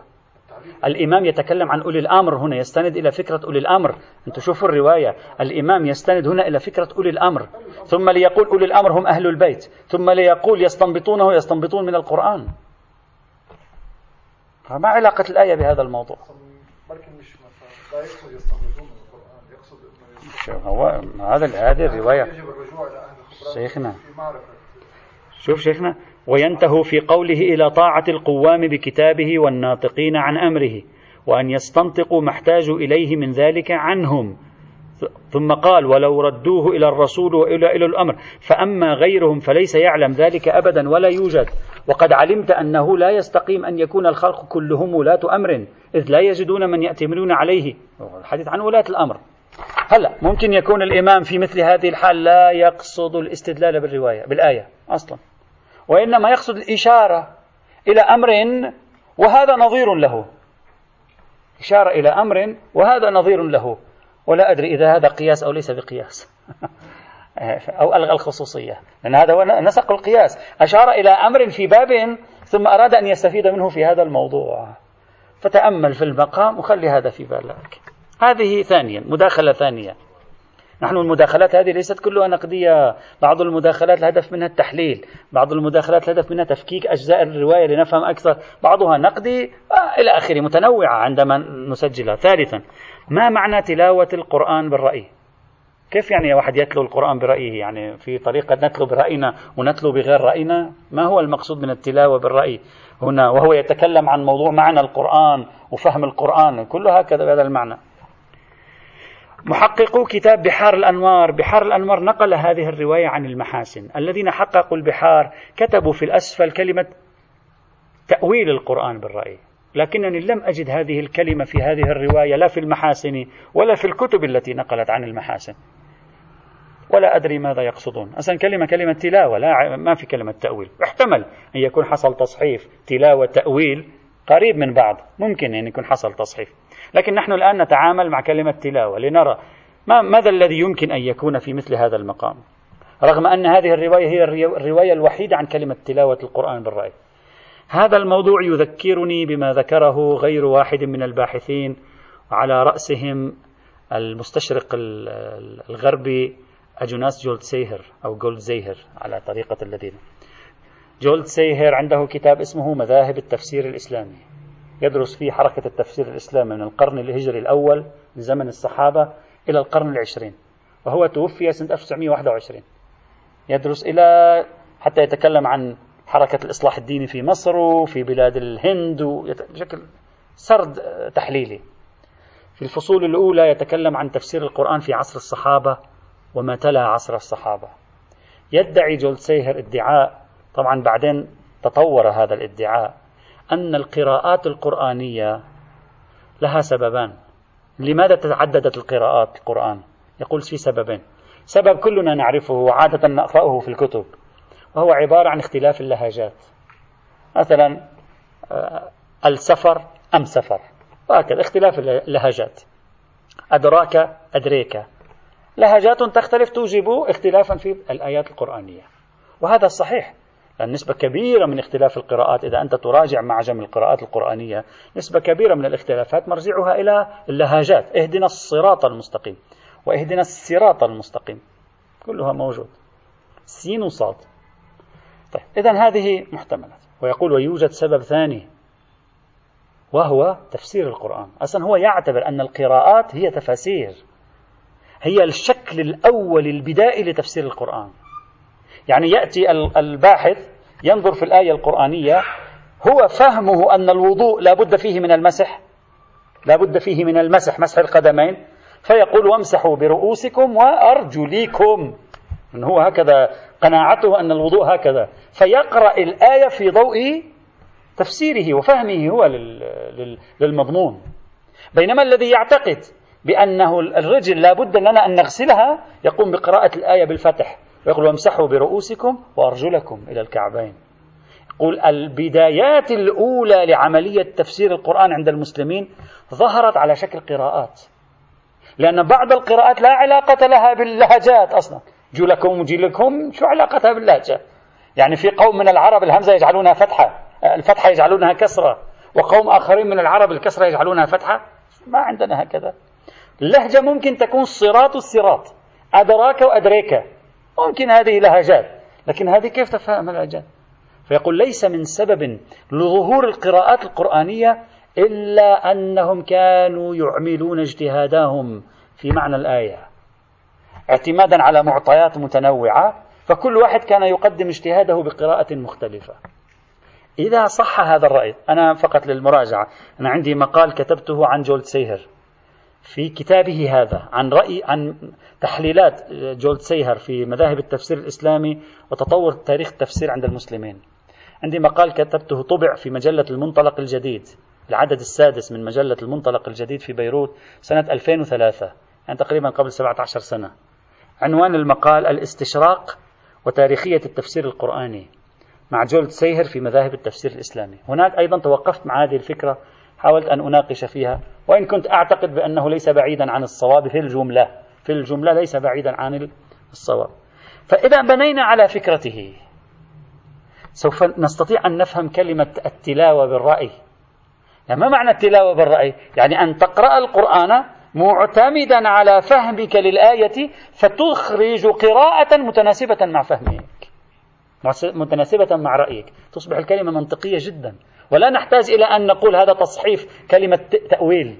الإمام يتكلم عن أولي الأمر هنا يستند إلى فكرة أولي الأمر. أنتم شوفوا الرواية. الإمام يستند هنا إلى فكرة أولي الأمر. ثم ليقول أولي الأمر هم أهل البيت. ثم ليقول يستنبطونه يستنبطون من القرآن. ما علاقة الآية بهذا الموضوع؟ مش لا يقصد يستنبطون من القرآن يقصد هو هذا هذه الرواية يجب الرجوع إلى أهل شيخنا. في معرفة. شوف شيخنا وينتهوا في قوله إلى طاعة القوام بكتابه والناطقين عن أمره وأن يستنطقوا ما احتاجوا إليه من ذلك عنهم. ثم قال ولو ردوه إلى الرسول وإلى إلى الأمر. فأما غيرهم فليس يعلم ذلك أبدا ولا يوجد. وقد علمت أنه لا يستقيم أن يكون الخلق كلهم ولاة أمر إذ لا يجدون من يأتمرون عليه. الحديث عن ولاة الأمر. هلا ممكن يكون الإمام في مثل هذه الحال لا يقصد الاستدلال بالرواية بالآية أصلا. وإنما يقصد الإشارة إلى أمر وهذا نظير له. إشارة إلى أمر وهذا نظير له. ولا أدري إذا هذا قياس أو ليس بقياس. [laughs] أو ألغى الخصوصية. لأن هذا هو نسق القياس. أشار إلى أمر في باب ثم أراد أن يستفيد منه في هذا الموضوع. فتأمل في المقام وخلي هذا في بالك. هذه ثانيا مداخلة ثانية. نحن المداخلات هذه ليست كلها نقدية. بعض المداخلات الهدف منها التحليل. بعض المداخلات الهدف منها تفكيك أجزاء الرواية لنفهم أكثر. بعضها نقدي آه إلى آخره متنوعة عندما نسجلها. ثالثا ما معنى تلاوة القرآن بالرأي؟ كيف يعني واحد يتلو القرآن برأيه؟ يعني في طريقة نتلو برأينا ونتلو بغير رأينا؟ ما هو المقصود من التلاوة بالرأي؟ هنا وهو يتكلم عن موضوع معنى القرآن وفهم القرآن كله هكذا بهذا المعنى. محققو كتاب بحار الأنوار بحار الأنوار نقل هذه الرواية عن المحاسن. الذين حققوا البحار كتبوا في الأسفل كلمة تأويل القرآن بالرأي. لكنني لم أجد هذه الكلمة في هذه الرواية لا في المحاسن ولا في الكتب التي نقلت عن المحاسن. ولا أدري ماذا يقصدون. أصلا كلمة كلمة تلاوة لا ما في كلمة تأويل. احتمل أن يكون حصل تصحيف تلاوة تأويل قريب من بعض. ممكن أن يكون حصل تصحيف. لكن نحن الآن نتعامل مع كلمة تلاوة. لنرى ما ماذا الذي يمكن أن يكون في مثل هذا المقام؟ رغم أن هذه الرواية هي الرواية الوحيدة عن كلمة تلاوة القرآن بالرأي. هذا الموضوع يذكرني بما ذكره غير واحد من الباحثين على رأسهم المستشرق الغربي أجناس جولد سيهر أو جولد زيهر على طريقة الذين. جولد سيهر عنده كتاب اسمه مذاهب التفسير الإسلامي. يدرس فيه حركة التفسير الإسلامي من القرن الهجري الأول لزمن الصحابة إلى القرن العشرين وهو توفي سنة 1921 يدرس إلى حتى يتكلم عن حركة الإصلاح الديني في مصر وفي بلاد الهند بشكل سرد تحليلي. في الفصول الأولى يتكلم عن تفسير القرآن في عصر الصحابة وما تلا عصر الصحابة. يدعي جولسيهر ادعاء طبعا بعدين تطور هذا الادعاء أن القراءات القرآنية لها سببان. لماذا تعددت القراءات القرآن؟ يقول في سببين. سبب كلنا نعرفه وعادة نقرأه في الكتب. وهو عبارة عن اختلاف اللهجات. مثلا آه، السفر أم سفر. وهكذا اختلاف اللهجات. أدراك أدريك. لهجات تختلف توجب اختلافا في الآيات القرآنية. وهذا صحيح. لأن نسبة كبيرة من اختلاف القراءات إذا أنت تراجع معجم القراءات القرآنية نسبة كبيرة من الاختلافات مرجعها إلى اللهجات. اهدنا الصراط المستقيم. وإهدنا الصراط المستقيم. كلها موجود. سين وصاد طيب إذا هذه محتملات. ويقول ويوجد سبب ثاني وهو تفسير القرآن. أصلا هو يعتبر أن القراءات هي تفاسير. هي الشكل الأول البدائي لتفسير القرآن. يعني يأتي الباحث ينظر في الآية القرآنية هو فهمه أن الوضوء لا بد فيه من المسح لا بد فيه من المسح مسح القدمين فيقول وامسحوا برؤوسكم وأرجليكم. إن هو هكذا قناعته أن الوضوء هكذا. فيقرأ الآية في ضوء تفسيره وفهمه هو للمضمون. بينما الذي يعتقد بأنه الرجل لا بد لنا أن نغسلها يقوم بقراءة الآية بالفتح. ويقول وامسحوا برؤوسكم وأرجلكم إلى الكعبين. يقول البدايات الأولى لعملية تفسير القرآن عند المسلمين ظهرت على شكل قراءات. لأن بعض القراءات لا علاقة لها باللهجات أصلا. جلكم وجلكم شو علاقتها باللهجة؟ يعني في قوم من العرب الهمزة يجعلونها فتحة الفتحة يجعلونها كسرة وقوم آخرين من العرب الكسرة يجعلونها فتحة؟ ما عندنا هكذا. اللهجة ممكن تكون صراط الصراط أدراك وأدريك. ممكن هذه لهجات لكن هذه كيف تفهم اللهجات فيقول ليس من سبب لظهور القراءات القرآنية إلا أنهم كانوا يعملون اجتهادهم في معنى الآية. اعتمادا على معطيات متنوعة فكل واحد كان يقدم اجتهاده بقراءة مختلفة. إذا صح هذا الرأي أنا فقط للمراجعة أنا عندي مقال كتبته عن جولدتسيهر. في كتابه هذا عن رأي عن تحليلات جولدتسيهر في مذاهب التفسير الإسلامي وتطور تاريخ التفسير عند المسلمين. عندي مقال كتبته طبع في مجلة المنطلق الجديد العدد السادس من مجلة المنطلق الجديد في بيروت سنة 2003 يعني تقريبا قبل 17 سنة. عنوان المقال الاستشراق وتاريخية التفسير القرآني مع جولد سيهر في مذاهب التفسير الإسلامي. هناك أيضا توقفت مع هذه الفكرة حاولت أن أناقش فيها وإن كنت أعتقد بأنه ليس بعيدا عن الصواب في الجملة في الجملة ليس بعيدا عن الصواب. فإذا بنينا على فكرته. سوف نستطيع أن نفهم كلمة التلاوة بالرأي. يعني ما معنى التلاوة بالرأي؟ يعني أن تقرأ القرآن معتمدا على فهمك للآية فتخرج قراءة متناسبة مع فهمك. متناسبة مع رأيك. تصبح الكلمة منطقية جدا. ولا نحتاج إلى أن نقول هذا تصحيف كلمة تأويل.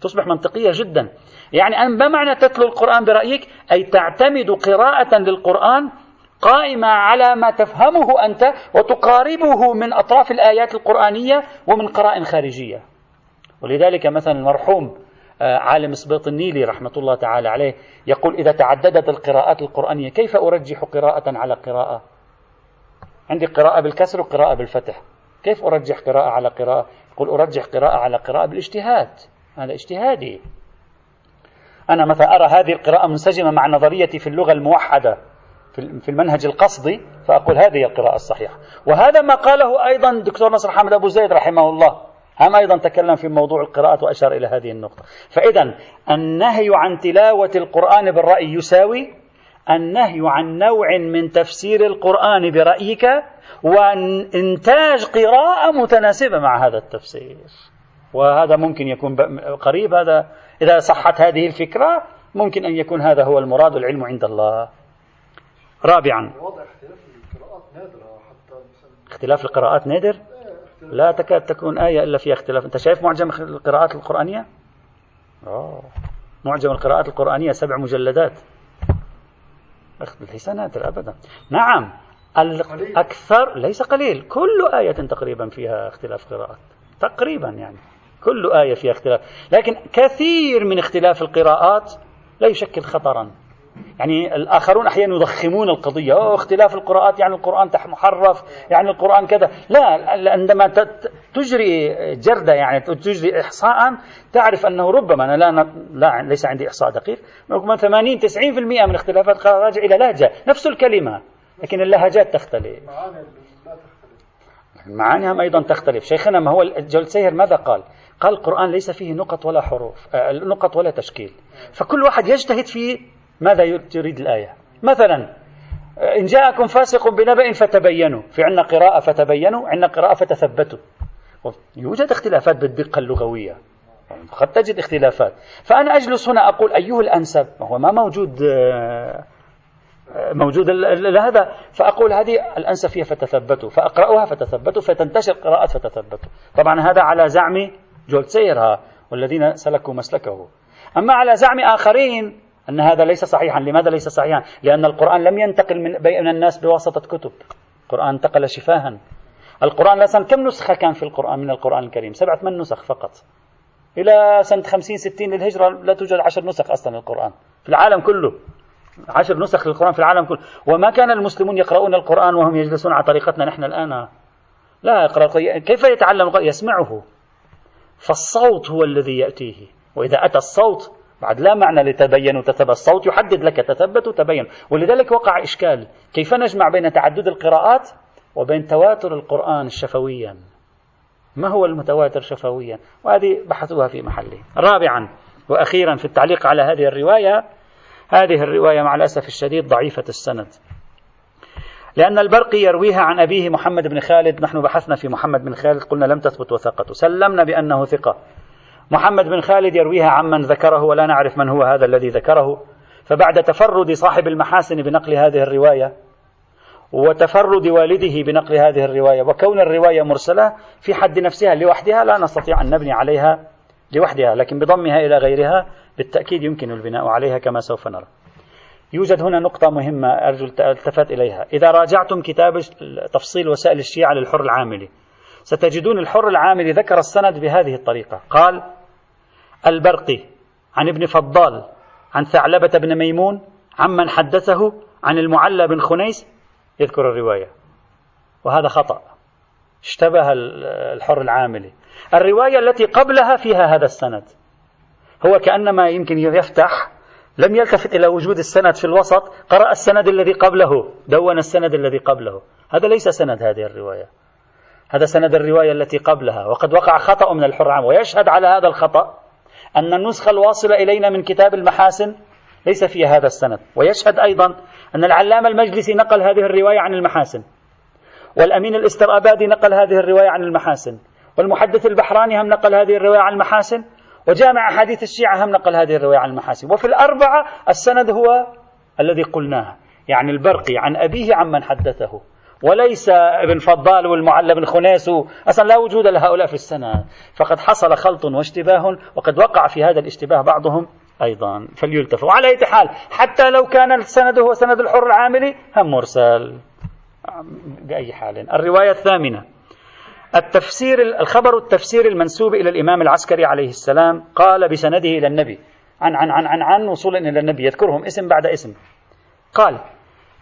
تصبح منطقية جدا. يعني أن ما معنى تتلو القرآن برأيك؟ أي تعتمد قراءة للقرآن قائمة على ما تفهمه أنت وتقاربه من أطراف الآيات القرآنية ومن قراء خارجية. ولذلك مثلا المرحوم عالم سبيط النيلي رحمة الله تعالى عليه يقول إذا تعددت القراءات القرآنية كيف أرجح قراءة على قراءة؟ عندي قراءة بالكسر وقراءة بالفتح. كيف أرجح قراءة على قراءة؟ يقول أرجح قراءة على قراءة بالاجتهاد هذا اجتهادي. أنا مثلا أرى هذه القراءة منسجمة مع نظريتي في اللغة الموحدة في المنهج القصدي فأقول هذه القراءة الصحيحة. وهذا ما قاله أيضا الدكتور نصر حامد أبو زيد رحمه الله. هم أيضا تكلم في موضوع القراءات وأشار إلى هذه النقطة. فإذا النهي عن تلاوة القرآن بالرأي يساوي النهي عن نوع من تفسير القرآن برأيك وإنتاج قراءة متناسبة مع هذا التفسير. وهذا ممكن يكون قريب. هذا إذا صحت هذه الفكرة ممكن أن يكون هذا هو المراد العلم عند الله. رابعا. اختلاف القراءات نادر؟ لا تكاد تكون آية إلا فيها اختلاف. أنت شايف معجم القراءات القرآنية؟ أوه. معجم القراءات القرآنية سبع مجلدات. ليس نادر أبدا. نعم الأكثر ليس قليل. كل آية تقريبا فيها اختلاف قراءات. تقريبا يعني. كل آية فيها اختلاف. لكن كثير من اختلاف القراءات لا يشكل خطرا. يعني الآخرون أحيانا يضخمون القضية. أوه اختلاف القراءات يعني القرآن محرف يعني القرآن كذا. لا عندما تجري جردة يعني تجري إحصاء تعرف أنه ربما أنا لا, لا ليس عندي إحصاء دقيق ربما 80 90% من اختلافات راجع إلى لهجة نفس الكلمة لكن اللهجات تختلف. معانيهم أيضا تختلف. شيخنا ما هو الجلسير ماذا قال؟ قال القرآن ليس فيه نقط ولا حروف آه، نقط ولا تشكيل. فكل واحد يجتهد في ماذا تريد الآية؟ مثلا إن جاءكم فاسق بنبأ فتبينوا. في عندنا قراءة فتبينوا عندنا قراءة فتثبتوا. يوجد اختلافات بالدقة اللغوية. قد تجد اختلافات. فأنا أجلس هنا أقول أيه الأنسب هو ما موجود موجود هذا فأقول هذه الأنسب فيها فتثبتوا. فأقرأها فتثبتوا فتنتشر قراءات فتثبتوا. طبعا هذا على زعم جولتسيرها والذين سلكوا مسلكه. أما على زعم آخرين أن هذا ليس صحيحا. لماذا ليس صحيحا؟ لأن القرآن لم ينتقل من بين الناس بواسطة كتب. القرآن انتقل شفاها. القرآن مثلا كم نسخة كان في القرآن من القرآن الكريم؟ سبعة من نسخ فقط. إلى سنة خمسين ستين للهجرة لا توجد عشر نسخ أصلا للقرآن. في العالم كله. عشر نسخ للقرآن في العالم كله. وما كان المسلمون يقرؤون القرآن وهم يجلسون على طريقتنا نحن الآن؟ لا يقرأ كيف يتعلم يسمعه. فالصوت هو الذي يأتيه. وإذا أتى الصوت بعد لا معنى لتبين وتتبع. الصوت يحدد لك تثبت وتبين. ولذلك وقع إشكال. كيف نجمع بين تعدد القراءات وبين تواتر القرآن شفويا ما هو المتواتر شفويا؟ وهذه بحثوها في محله رابعا وأخيرا في التعليق على هذه الرواية هذه الرواية مع الأسف الشديد ضعيفة السند. لأن البرقي يرويها عن أبيه محمد بن خالد. نحن بحثنا في محمد بن خالد قلنا لم تثبت وثقته. سلمنا بأنه ثقة. محمد بن خالد يرويها عمن ذكره ولا نعرف من هو هذا الذي ذكره. فبعد تفرد صاحب المحاسن بنقل هذه الرواية وتفرد والده بنقل هذه الرواية وكون الرواية مرسلة في حد نفسها لوحدها لا نستطيع أن نبني عليها لوحدها لكن بضمها إلى غيرها بالتأكيد يمكن البناء عليها كما سوف نرى. يوجد هنا نقطة مهمة أرجو التفت إليها. إذا راجعتم كتاب تفصيل وسائل الشيعة للحر العاملي ستجدون الحر العاملي ذكر السند بهذه الطريقة. قال البرقي عن ابن فضال عن ثعلبة بن ميمون عمن حدثه عن المعلى بن خنيس يذكر الرواية. وهذا خطأ. اشتبه الحر العاملي. الرواية التي قبلها فيها هذا السند. هو كأنما يمكن يفتح لم يلتفت إلى وجود السند في الوسط قرأ السند الذي قبله دون السند الذي قبله. هذا ليس سند هذه الرواية. هذا سند الرواية التي قبلها. وقد وقع خطأ من الحر العام ويشهد على هذا الخطأ أن النسخة الواصلة إلينا من كتاب المحاسن ليس فيها هذا السند. ويشهد أيضا أن العلامة المجلسي نقل هذه الرواية عن المحاسن. والأمين الاسترابادي نقل هذه الرواية عن المحاسن. والمحدث البحراني هم نقل هذه الرواية عن المحاسن. وجامع أحاديث الشيعة هم نقل هذه الرواية عن المحاسن. وفي الأربعة السند هو الذي قلناه. يعني البرقي عن أبيه عمن حدثه. وليس ابن فضال والمعلى بن خنيس. أصلا لا وجود لهؤلاء في السنة. فقد حصل خلط واشتباه وقد وقع في هذا الاشتباه بعضهم أيضا. فليلتف وعلى أي حال حتى لو كان السند هو سند الحر العاملي هم مرسل. بأي حال. الرواية الثامنة. التفسير الخبر التفسير المنسوب إلى الإمام العسكري عليه السلام قال بسنده إلى النبي. عن عن عن عن, عن وصولا إلى النبي. يذكرهم اسم بعد اسم. قال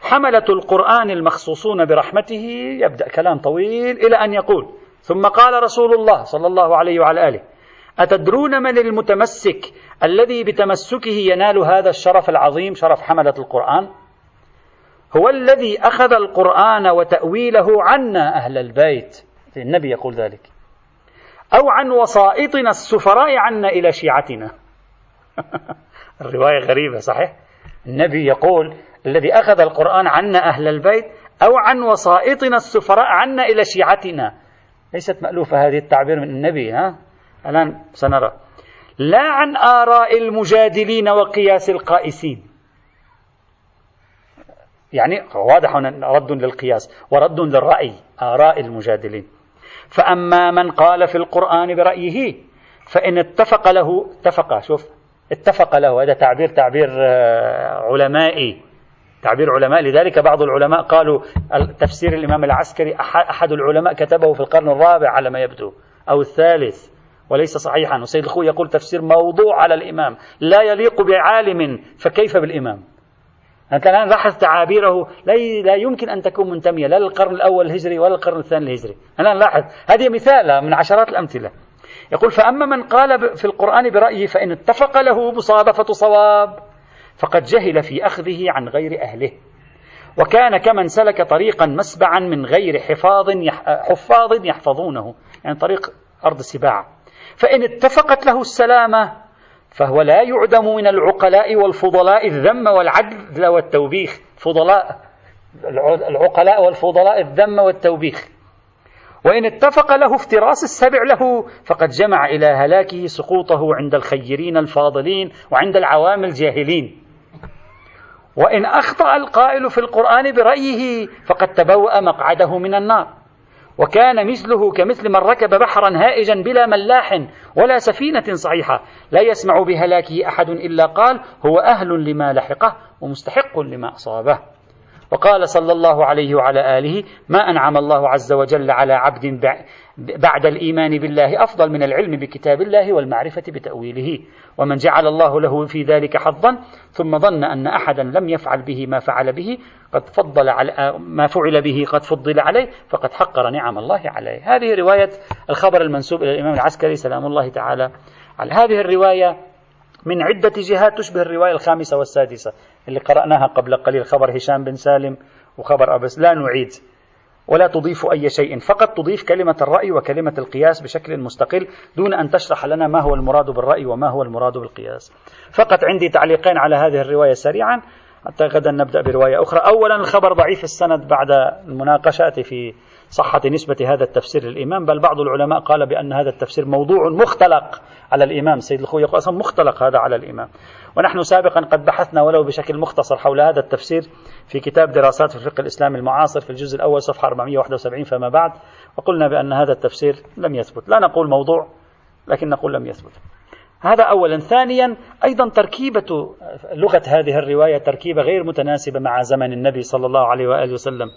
حملة القرآن المخصوصون برحمته يبدأ كلام طويل إلى أن يقول ثم قال رسول الله صلى الله عليه وعلى آله أتدرون من المتمسك الذي بتمسكه ينال هذا الشرف العظيم شرف حملة القرآن؟ هو الذي أخذ القرآن وتأويله عنا أهل البيت. النبي يقول ذلك. أو عن وسائطنا السفراء عنا إلى شيعتنا. [laughs] الرواية غريبة صحيح؟ النبي يقول الذي أخذ القرآن عنا أهل البيت أو عن وسائطنا السفراء عنا إلى شيعتنا. ليست مألوفة هذه التعبير من النبي ها؟ الآن سنرى. لا عن آراء المجادلين وقياس القائسين. يعني واضح رد للقياس ورد للرأي آراء المجادلين. فأما من قال في القرآن برأيه فإن اتفق له اتفق شوف اتفق له. هذا تعبير تعبير آه، علمائي. تعبير علماء. لذلك بعض العلماء قالوا تفسير الإمام العسكري أحد العلماء كتبه في القرن الرابع على ما يبدو أو الثالث وليس صحيحا. وسيد الخوي يقول تفسير موضوع على الإمام لا يليق بعالم فكيف بالإمام؟ أنت الآن لاحظ تعابيره لا يمكن أن تكون منتمية لا للقرن الأول الهجري ولا للقرن الثاني الهجري. الآن لاحظ هذه مثال من عشرات الأمثلة. يقول فأما من قال في القرآن برأيه فإن اتفق له مصادفة صواب فقد جهل في أخذه عن غير أهله. وكان كمن سلك طريقا مسبعا من غير حفاظ حفاظ يحفظونه يعني طريق أرض سباع. فإن اتفقت له السلامة فهو لا يعدم من العقلاء والفضلاء الذم والعدل والتوبيخ. فضلاء العقلاء والفضلاء الذم والتوبيخ. وإن اتفق له افتراس السبع له فقد جمع إلى هلاكه سقوطه عند الخيرين الفاضلين وعند العوام الجاهلين. وإن أخطأ القائل في القرآن برأيه فقد تبوأ مقعده من النار. وكان مثله كمثل من ركب بحرا هائجا بلا ملاح ولا سفينة صحيحة. لا يسمع بهلاكه أحد إلا قال هو أهل لما لحقه ومستحق لما أصابه. وقال صلى الله عليه وعلى آله ما أنعم الله عز وجل على عبد بعد الإيمان بالله أفضل من العلم بكتاب الله والمعرفة بتأويله. ومن جعل الله له في ذلك حظا ثم ظن أن أحدا لم يفعل به ما فعل به قد فضل على ما فعل به قد فضل عليه فقد حقر نعم الله عليه. هذه رواية الخبر المنسوب إلى الإمام العسكري سلام الله تعالى على هذه الرواية من عدة جهات تشبه الرواية الخامسة والسادسة اللي قرأناها قبل قليل خبر هشام بن سالم وخبر أبس. لا نعيد. ولا تضيف أي شيء. فقط تضيف كلمة الرأي وكلمة القياس بشكل مستقل دون أن تشرح لنا ما هو المراد بالرأي وما هو المراد بالقياس. فقط عندي تعليقين على هذه الرواية سريعا. حتى غدا نبدأ برواية أخرى. أولا الخبر ضعيف السند بعد المناقشات في صحة نسبة هذا التفسير للإمام بل بعض العلماء قال بأن هذا التفسير موضوع مختلق على الإمام. سيد الخوي يقول أصلا مختلق هذا على الإمام. ونحن سابقا قد بحثنا ولو بشكل مختصر حول هذا التفسير في كتاب دراسات في الفقه الإسلامي المعاصر في الجزء الأول صفحة 471 فما بعد. وقلنا بأن هذا التفسير لم يثبت. لا نقول موضوع لكن نقول لم يثبت. هذا أولا. ثانيا أيضا تركيبة لغة هذه الرواية تركيبة غير متناسبة مع زمن النبي صلى الله عليه وآله وسلم.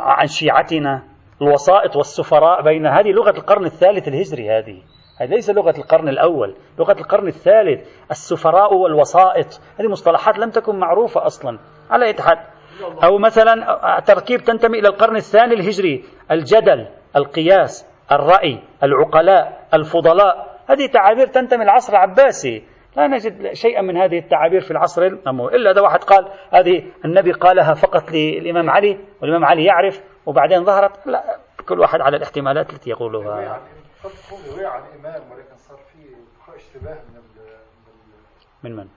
عن شيعتنا الوسائط والسفراء بين هذه لغة القرن الثالث الهجري هذه. هذه ليس لغة القرن الأول لغة القرن الثالث السفراء والوسائط. هذه مصطلحات لم تكن معروفة أصلا على حال. أو مثلا تركيب تنتمي إلى القرن الثاني الهجري الجدل القياس الرأي العقلاء الفضلاء. هذه تعابير تنتمي العصر العباسي. لا نجد شيئا من هذه التعابير في العصر الأموي إلا إذا واحد قال هذه النبي قالها فقط للإمام علي والإمام علي يعرف وبعدين ظهرت لا كل واحد على الاحتمالات التي يقولها. رواية عن إمام ولكن صار في اشتباه من من من؟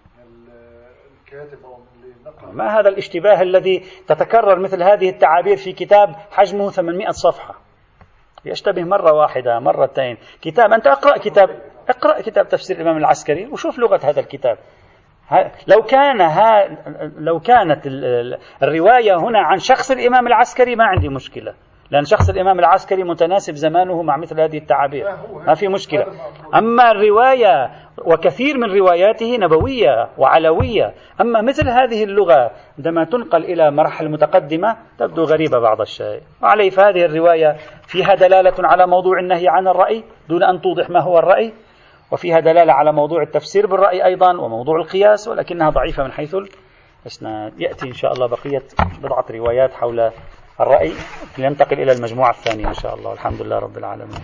الكاتب أو من ما هذا الاشتباه الذي تتكرر مثل هذه التعابير في كتاب حجمه 800 صفحة؟ يشتبه مرة واحدة مرتين. كتاب أنت أقرأ كتاب. اقرأ كتاب تفسير الإمام العسكري وشوف لغة هذا الكتاب. لو كان ها لو كانت الرواية هنا عن شخص الإمام العسكري ما عندي مشكلة. لأن شخص الإمام العسكري متناسب زمانه مع مثل هذه التعابير. ما في مشكلة. أما الرواية وكثير من رواياته نبوية وعلوية. أما مثل هذه اللغة عندما تنقل إلى مراحل متقدمة تبدو غريبة بعض الشيء. وعليه فهذه الرواية فيها دلالة على موضوع النهي عن الرأي دون أن توضح ما هو الرأي. وفيها دلالة على موضوع التفسير بالرأي أيضا وموضوع القياس ولكنها ضعيفة من حيث الإسناد. يأتي إن شاء الله بقية بضعة روايات حول الرأي لننتقل إلى المجموعة الثانية إن شاء الله. والحمد لله رب العالمين.